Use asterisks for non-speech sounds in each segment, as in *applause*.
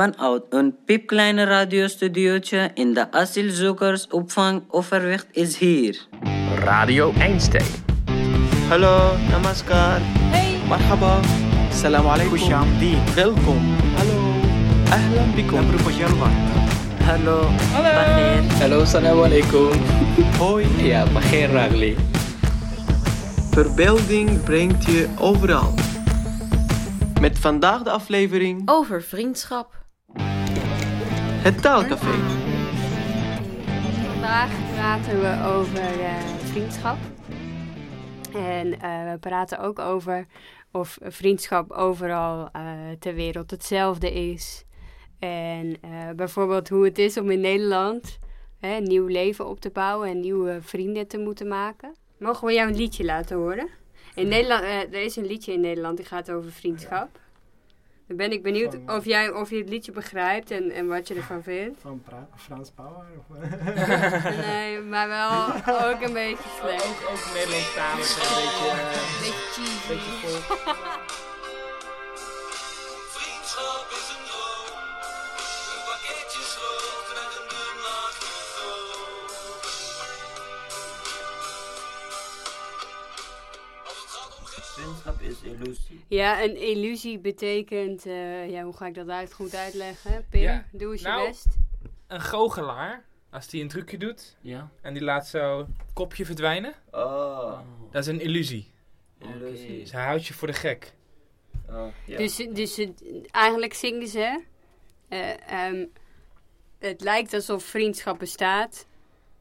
Vanuit een piepkleine radiostudiootje in de asielzoekersopvang Overwicht is hier. Radio Einstein. Hallo, namaskar. Hey. Marhaba. Salam alaikum. Kushamdi. Welkom. Hallo. Ahlan bikum. Hallo. Hallo. Hallo, salam alaikum. Hoi. Ja, Bagheer Ragli. Verbeelding brengt je overal. Met vandaag de aflevering Over vriendschap. Het Taalcafé. Vandaag praten we over eh, vriendschap. En eh, we praten ook over of vriendschap overal eh, ter wereld hetzelfde is. En bijvoorbeeld hoe het is om in Nederland een nieuw leven op te bouwen en nieuwe vrienden te moeten maken. Mogen we jou een liedje laten horen? In Nederland, er is een liedje in Nederland die gaat over vriendschap. Dan ben ik benieuwd of, jij, of je het liedje begrijpt en, en wat je ervan vindt. Van pra- Frans Power? Of, *laughs* Nee, maar wel ook een beetje slecht. Ook, ook Nederlandstalig, een beetje, Een beetje cheesy. beetje *laughs* is illusie. Ja, een illusie betekent, eh, ja, hoe ga ik dat uit, goed uitleggen? Pim, Ja, doe eens nou- je best. Een goochelaar, als die een trucje doet Ja. en die laat zo het kopje verdwijnen, Oh. dat is een illusie. Illusie. Dus hij houdt je voor de gek. Oh, ja. Dus, dus het- eigenlijk zingen ze, eh, ehm, het lijkt alsof vriendschap bestaat,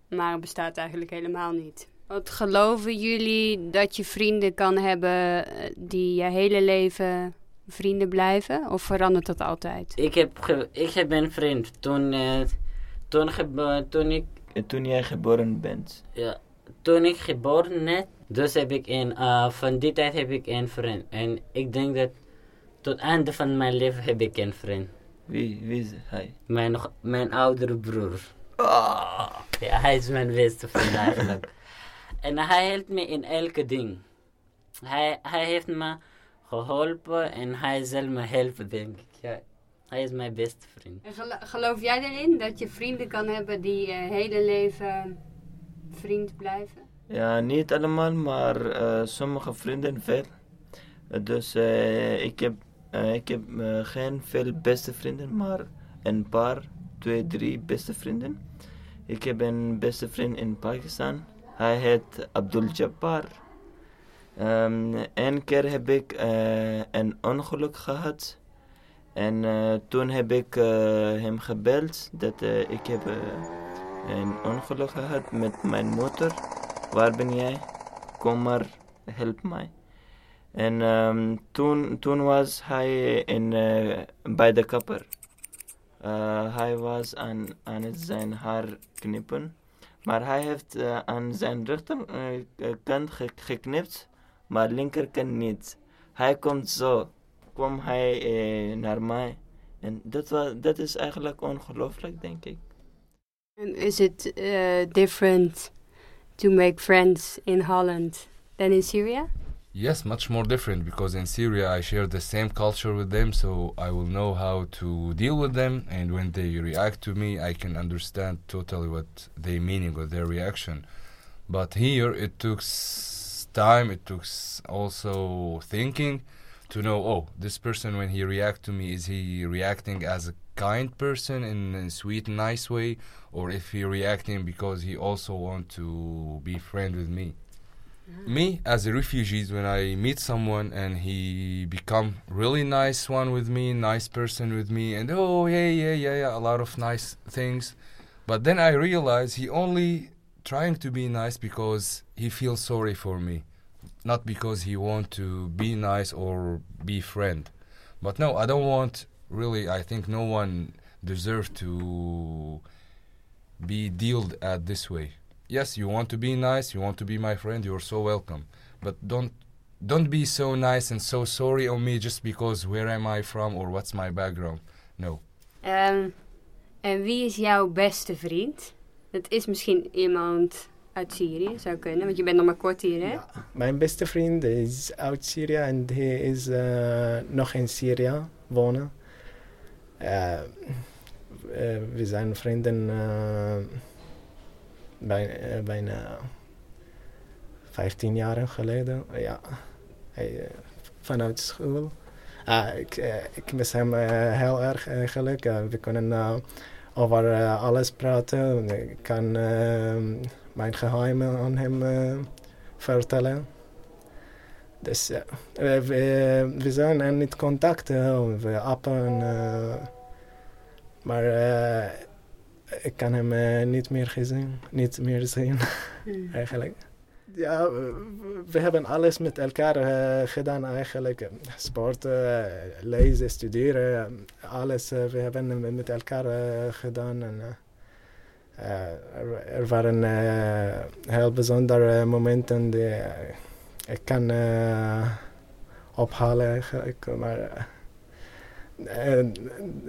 maar het bestaat eigenlijk helemaal niet. Wat geloven jullie dat je vrienden kan hebben eh, die je hele leven vrienden blijven? Of verandert dat altijd? Ik heb, ge- ik heb een vriend. Toen, eh, toen, gebo- toen ik Toen jij geboren bent. Ja, toen ik geboren net, dus heb ik een, eh, van die tijd heb ik een vriend. En ik denk dat tot het einde van mijn leven heb ik een vriend. Wie, wie is hij? Mijn, mijn oudere broer. Ja, hij is mijn beste vriend eigenlijk. *laughs* en hij helpt me in elke ding. Hij, hij heeft me geholpen en hij zal me helpen, denk ik. Ja, hij is mijn beste vriend. En gelo- geloof jij erin dat je vrienden kan hebben die je hele leven vriend blijven? Ja, niet allemaal, maar eh, sommige vrienden wel. Eh, dus eh, ik heb, eh, ik heb eh, geen veel beste vrienden, maar een paar, twee, drie beste vrienden. Ik heb een beste vriend in Pakistan. Hij heet Abdul Jabbar. Ehm Eén keer heb ik eh, een ongeluk gehad. En eh, toen heb ik eh, hem gebeld dat ik heb een ongeluk gehad met mijn motor. Waar ben jij? Kom maar, help mij. En ehm, toen, toen was hij in, bij de kapper. Hij was aan, aan het zijn haar knippen. Maar hij heeft eh, aan zijn rechterkant ge geknipt, maar linkerkant niet. Hij komt zo, kwam hij eh, naar mij. En dat, was, dat is eigenlijk ongelooflijk, denk ik. Is it uh, different to make friends in Holland than in Syria? Yes, much more different because in Syria I share the same culture with them, so I will know how to deal with them. And when they react to me, I can understand totally what they meaning or their reaction. But here it took time, it took also thinking to know. Oh, this person when he react to me, is he reacting as a kind person in a sweet, nice way, or if he reacting because he also want to be friend with me? Me as a refugee when i meet someone and he become really nice one with me nice person with me and oh yeah yeah yeah yeah a lot of nice things. But then i realize he only trying to be nice because he feels sorry for me. Not because he want to be nice or be friend. But no i don't want really i think no one deserve to be dealt at this way yes you want to be nice you want to be my friend you're so welcome but don't don't be so nice and so sorry on me just because where am i from or what's my background no Ehm, en wie is jouw beste vriend? Dat is misschien iemand uit Syrië, zou kunnen, want je bent nog maar kort hier, hè? Ja. Mijn beste vriend is uit Syrië en hij is eh, nog in Syrië wonen. eh, eh, we zijn vrienden eh, bij, eh, bijna 15 jaar geleden. Ja, hij, eh, vanuit school. Ah, ik, eh, ik mis hem heel erg eigenlijk. We kunnen over alles praten. Ik kan eh, mijn geheimen aan hem vertellen. Dus ja, we, we, zijn in contact. we appen. maar ik kan hem eh, niet meer gezien, niet meer zien *laughs* Hmm. eigenlijk. Ja, we, hebben alles met elkaar eh, gedaan eigenlijk. Sport, eh, lezen, studeren, alles. we hebben met elkaar gedaan. En, er, er waren eh, heel bijzondere momenten die ik kan ophalen eigenlijk. Maar eh,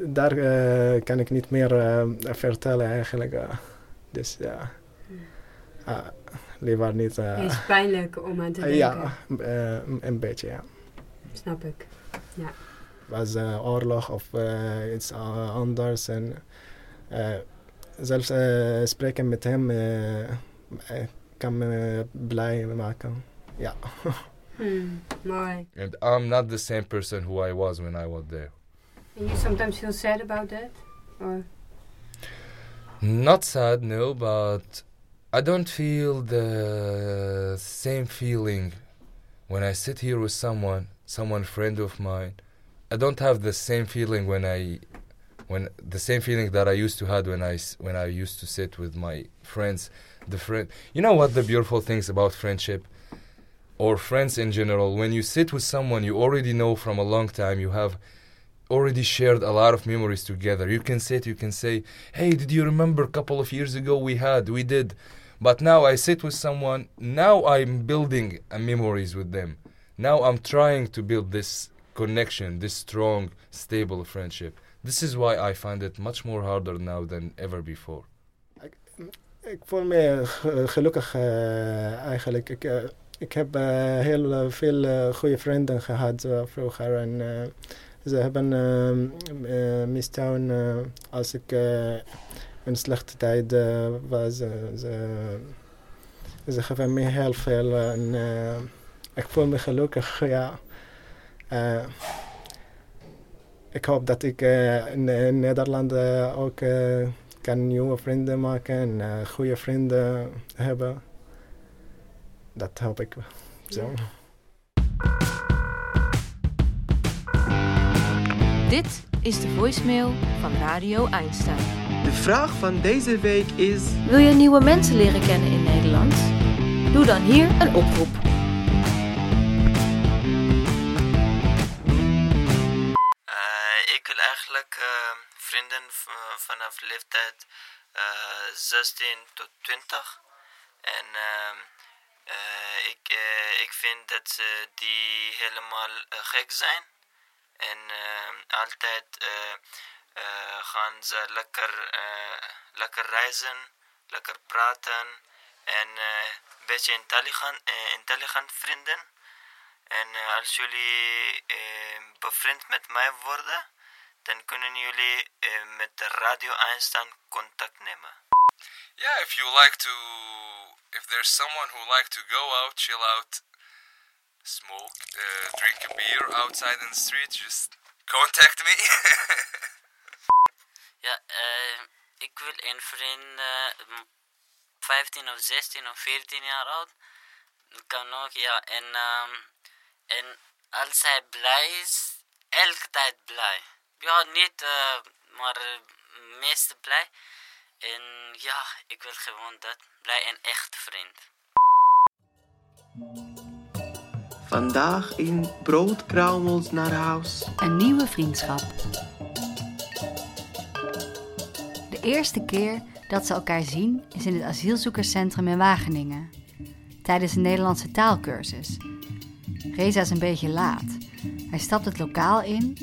daar eh, kan ik niet meer eh, vertellen eigenlijk. eh. dus ja, Ah, liever niet. eh, Het is pijnlijk om aan te denken. ja, eh, een beetje ja. Snap ik. was eh, oorlog of eh, iets anders. En eh, zelfs eh, spreken met hem eh, eh, kan me blij maken. Ja. *laughs* Hmm, mooi. And I'm not the same person who I was when I was there. And you sometimes feel sad about that? Or Not sad, no, but I don't feel the same feeling when I sit here with someone, someone friend of mine. I don't have the same feeling when I, when the same feeling that I used to had when I when I used to sit with my friends. The friend, you know what the beautiful things about friendship, or friends in general. When you sit with someone you already know from a long time, you have already shared a lot of memories together. You can sit, you can say, hey, did you remember a couple of years ago we had, we did. But now I sit with someone, now I'm building uh, memories with them. Now I'm trying to build this connection, this strong, stable friendship. This is why I find it much more harder now than ever before. Ik voel me ge- gelukkig eh, eigenlijk. Ik, eh, ik heb eh, heel eh, veel eh, goede vrienden gehad eh, vroeger. En eh, ze hebben eh, eh, steun eh, als ik eh, in slechte tijd was. ze, ze geven me heel veel. En ik voel me gelukkig, *laughs* ja. Ik hoop dat ik in, in Nederland ook kan nieuwe vrienden maken en goede vrienden hebben. Dat hoop ik zo. Dit is de voicemail van Radio Einstein. De vraag van deze week is: Wil je nieuwe mensen leren kennen in Nederland? Doe dan hier een oproep. Eh, ik wil eigenlijk eh, vrienden vanaf leeftijd eh 16 tot 20. En ehm, eh, ik, eh, ik vind dat ze die helemaal eh, gek zijn. Altijd eh, eh, gaan ze lekker, eh, lekker reizen, lekker praten. En een beetje intelligent, intelligent vrienden. En als jullie bevriend met mij worden, dan kunnen jullie met de Radio Einstein contact nemen. Yeah, if you like to, if there's someone who like to go out, chill out, smoke, drink a beer outside in the street, just contact me. *laughs* Ja, eh, ik wil een vriend, eh, m- 15 of 16 of 14 jaar oud. Kan ook, ja. En, ehm, en als hij blij is, elke tijd blij. Ja, niet, eh, maar eh, meeste blij. En ja, ik wil gewoon dat. Blij en echt vriend. Vandaag in Broodkruimels naar huis. Een nieuwe vriendschap. De eerste keer dat ze elkaar zien is in het asielzoekerscentrum in Wageningen. Tijdens een Nederlandse taalkursus. Reza is een beetje laat. Hij stapt het lokaal in.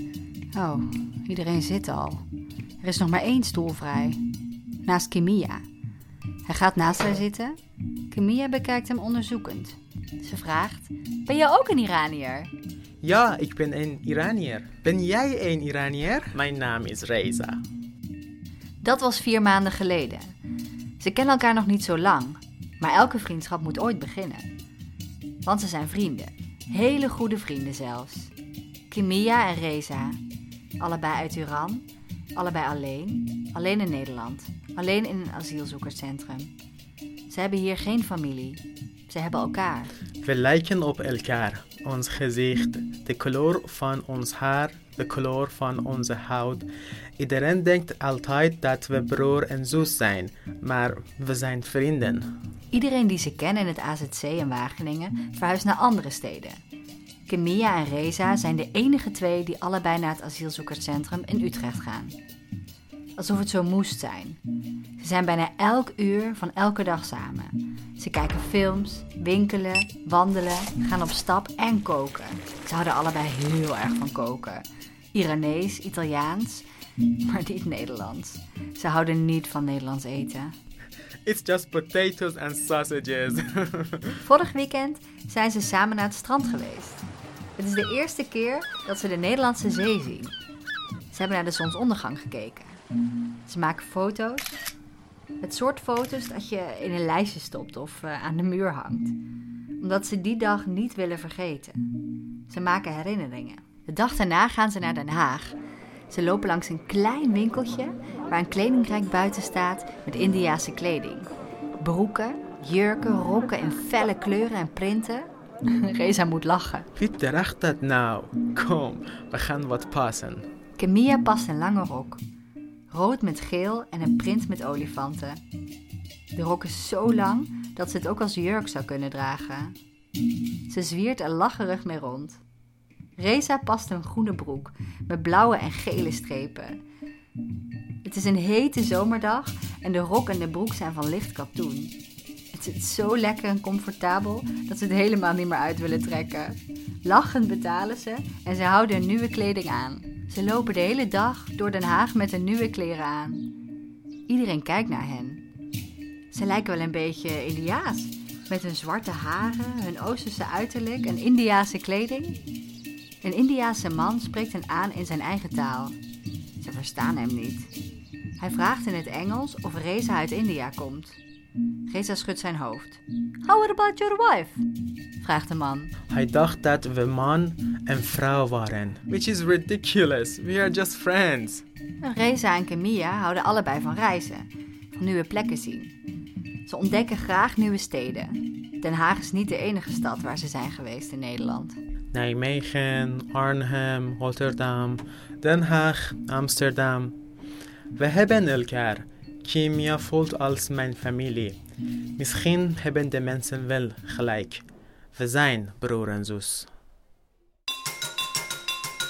Oh, iedereen zit al. Er is nog maar één stoel vrij. Naast Kimia. Hij gaat naast haar zitten. Kimia bekijkt hem onderzoekend. Ze vraagt: Ben jij ook een Iranier? Ja, ik ben een Iranier. Ben jij een Iranier? Mijn naam is Reza. Dat was vier maanden geleden. Ze kennen elkaar nog niet zo lang, maar elke vriendschap moet ooit beginnen. Want ze zijn vrienden. Hele goede vrienden zelfs. Kimia en Reza. Allebei uit Iran. Allebei alleen. Alleen in Nederland. Alleen in een asielzoekerscentrum. Ze hebben hier geen familie. Ze hebben elkaar. We lijken op elkaar. Ons gezicht, de kleur van ons haar, de kleur van onze huid. Iedereen denkt altijd dat we broer en zus zijn, maar we zijn vrienden. Iedereen die ze kennen in het AZC in Wageningen verhuist naar andere steden. Kimia en Reza zijn de enige twee die allebei naar het asielzoekerscentrum in Utrecht gaan. Alsof het zo moest zijn. Ze zijn bijna elk uur van elke dag samen. Ze kijken films, winkelen, wandelen, gaan op stap en koken. Ze houden allebei heel erg van koken. Iranees, Italiaans, maar niet Nederlands. Ze houden niet van Nederlands eten. It's just potatoes and sausages. *laughs* Vorig weekend zijn ze samen naar het strand geweest. Het is de eerste keer dat ze de Nederlandse zee zien. Ze hebben naar de zonsondergang gekeken. Ze maken foto's. Het soort foto's dat je in een lijstje stopt of eh, aan de muur hangt. Omdat ze die dag niet willen vergeten. Ze maken herinneringen. De dag daarna gaan ze naar Den Haag. Ze lopen langs een klein winkeltje waar een kledingrijk buiten staat met Indiase kleding. Broeken, jurken, rokken in felle kleuren en printen. *laughs* Reza moet lachen. Wie draagt dat nou? Kom, we gaan wat passen. Camilla past een lange rok. Rood met geel en een print met olifanten. De rok is zo lang dat ze het ook als jurk zou kunnen dragen. Ze zwiert er lacherig mee rond. Reza past een groene broek met blauwe en gele strepen. Het is een hete zomerdag en de rok en de broek zijn van licht katoen. Het zit zo lekker en comfortabel dat ze het helemaal niet meer uit willen trekken. Lachend betalen ze en ze houden hun nieuwe kleding aan. Ze lopen de hele dag door Den Haag met hun nieuwe kleren aan. Iedereen kijkt naar hen. Ze lijken wel een beetje Indiaas. Met hun zwarte haren, hun Oosterse uiterlijk en Indiase kleding. Een Indiase man spreekt hen aan in zijn eigen taal. Ze verstaan hem niet. Hij vraagt in het Engels of Reza uit India komt. Reza schudt zijn hoofd. How about your wife? Vraagt de man. Hij dacht dat we man en vrouw waren. Which is ridiculous. We are just friends. Reza en Camilla houden allebei van reizen, van nieuwe plekken zien. Ze ontdekken graag nieuwe steden. Den Haag is niet de enige stad waar ze zijn geweest in Nederland. Nijmegen, Arnhem, Rotterdam, Den Haag, Amsterdam. We hebben elkaar. Kimia voelt als mijn familie. Misschien hebben de mensen wel gelijk. We zijn broer en zus.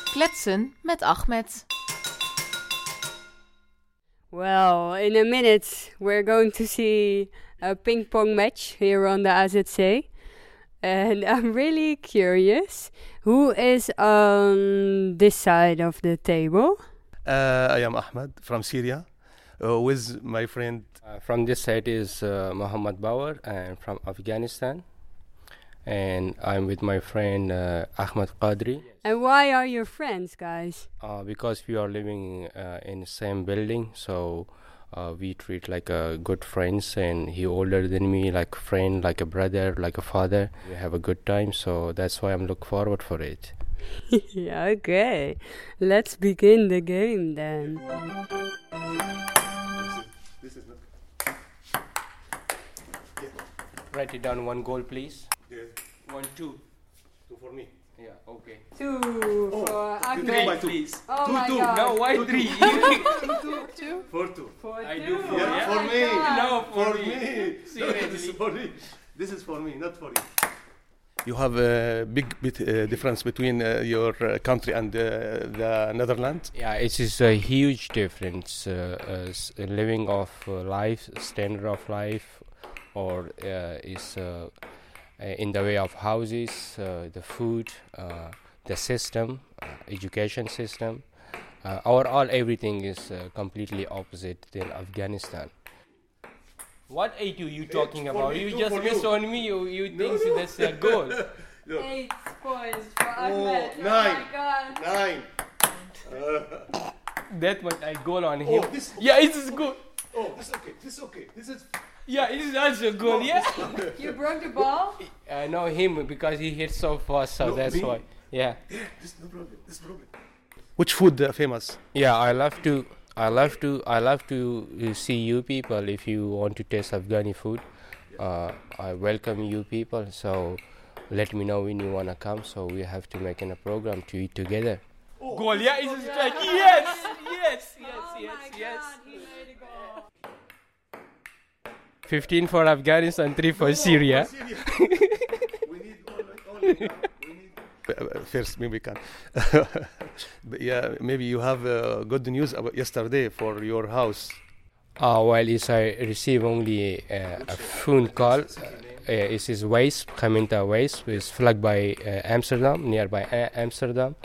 Kletsen met Ahmed. Well, in a minute, we're going to see a ping pong match here on the AZC. And *laughs* I'm really curious who is on this side of the table? Uh, I am Ahmed from Syria uh, with my friend. Uh, from this side is uh, Muhammad Bauer and from Afghanistan. And I'm with my friend uh, Ahmed Qadri. And why are you friends, guys? Uh, because we are living uh, in the same building, so uh, we treat like a good friends. And he older than me, like a friend, like a brother, like a father. We have a good time, so that's why I'm look forward for it. *laughs* yeah, okay. Let's begin the game then. Write it down. One goal, please. Yeah. One, two. Two for me. Yeah. Okay. Two for Ahmed. three by two. Please. Oh Two, my two. god. No, why Two, two. three? *laughs* two, two. For two. For I two. do four. Yeah, yeah? for me. No, for, for me. me. This is for me. This is for me, not for you. You have a big bit, uh, difference between uh, your uh, country and uh, the Netherlands. Yeah, it is a huge difference. Uh, uh, s- living of uh, life, standard of life, or uh, is in the way of houses, uh, the food, uh, the system, uh, education system. Uh, overall, everything is uh, completely opposite than Afghanistan. What age you you talking for about? You just for missed you. on me. You you No, think no. that's a goal? *laughs* Eight points for Oh, Ahmed. nine. my god. Nine. That much I goal on him. Oh, this- yeah, it is good. Oh, this is okay. This is okay. This is. Yeah, it is also good. No, yeah. You broke the ball? I know him because he hits so fast, so No, that's me? why. Yeah. This no problem. This problem. Which food uh, famous? Yeah, I love to. I love to. I love to uh, see you people. If you want to taste Afghani food, uh, I welcome you people. So let me know when you wanna come. So we have to make an, a program to eat together. Goal, yeah, it's a strike. Yes, yes, yes, Oh yes, my yes. god, he made a goal. 15 for Afghanistan, 3 for Syria. Uh, *laughs* uh, First, maybe we can. *laughs* But yeah, maybe you have uh, good news about yesterday for your house. Uh, well, is I receive only uh, a phone call. Uh, it is Waste, Gemeente Waste, is flagged by uh, Amsterdam, nearby A- Amsterdam.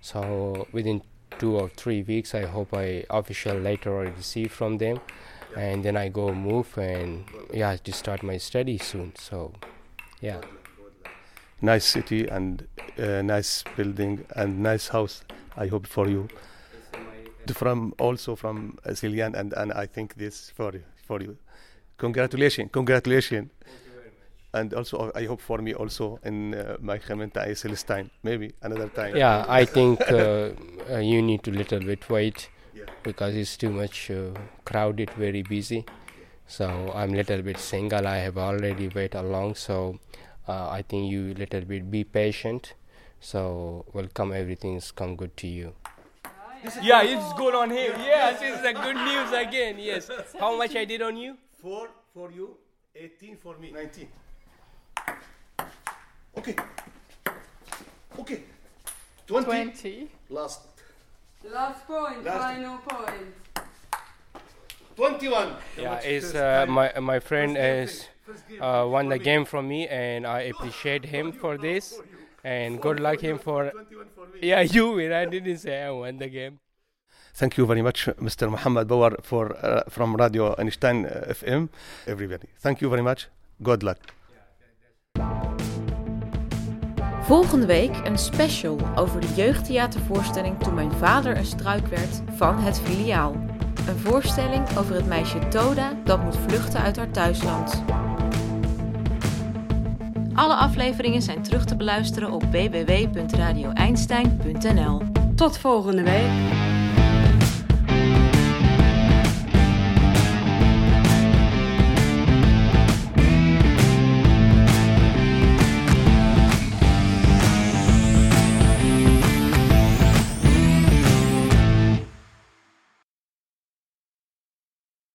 So within two or three weeks, I hope I official letter I receive from them, and then I go move and yeah to start my study soon. So yeah. Nice city and uh, nice building and nice house. I hope for you. From also from uh, Cillian and and I think this for you for you. Congratulations, congratulations. And also, I hope for me also in uh, my Gementa Celestine, maybe another time. Yeah, I think uh, *laughs* uh, you need to little bit wait because it's too much uh, crowded, very busy. So I'm little bit single. I have already wait along. So uh, I think you little bit be patient. So welcome, everything's come good to you. Yeah, it's good on him. Yes, it's a good news again. Yes. How much I did on you? Four for you, 18 for me. 19. Okay. Okay. 20. 20. Last. Last point, Last- final point. 21. Yeah, it's uh, my my friend is uh, won the game from me, and I appreciate him for this. And good luck him for. Yeah, *laughs* you win. I didn't say I won the game. Thank you very much, Mr. Muhammad Bawar, for uh, from Radio Einstein uh, FM. Everybody, thank you very much. Good luck. Volgende week een special over de jeugdtheatervoorstelling Toen mijn vader een struik werd van het filiaal. Een voorstelling over het meisje Toda dat moet vluchten uit haar thuisland. Alle afleveringen zijn terug te beluisteren op www.radioeinstein.nl. Tot volgende week.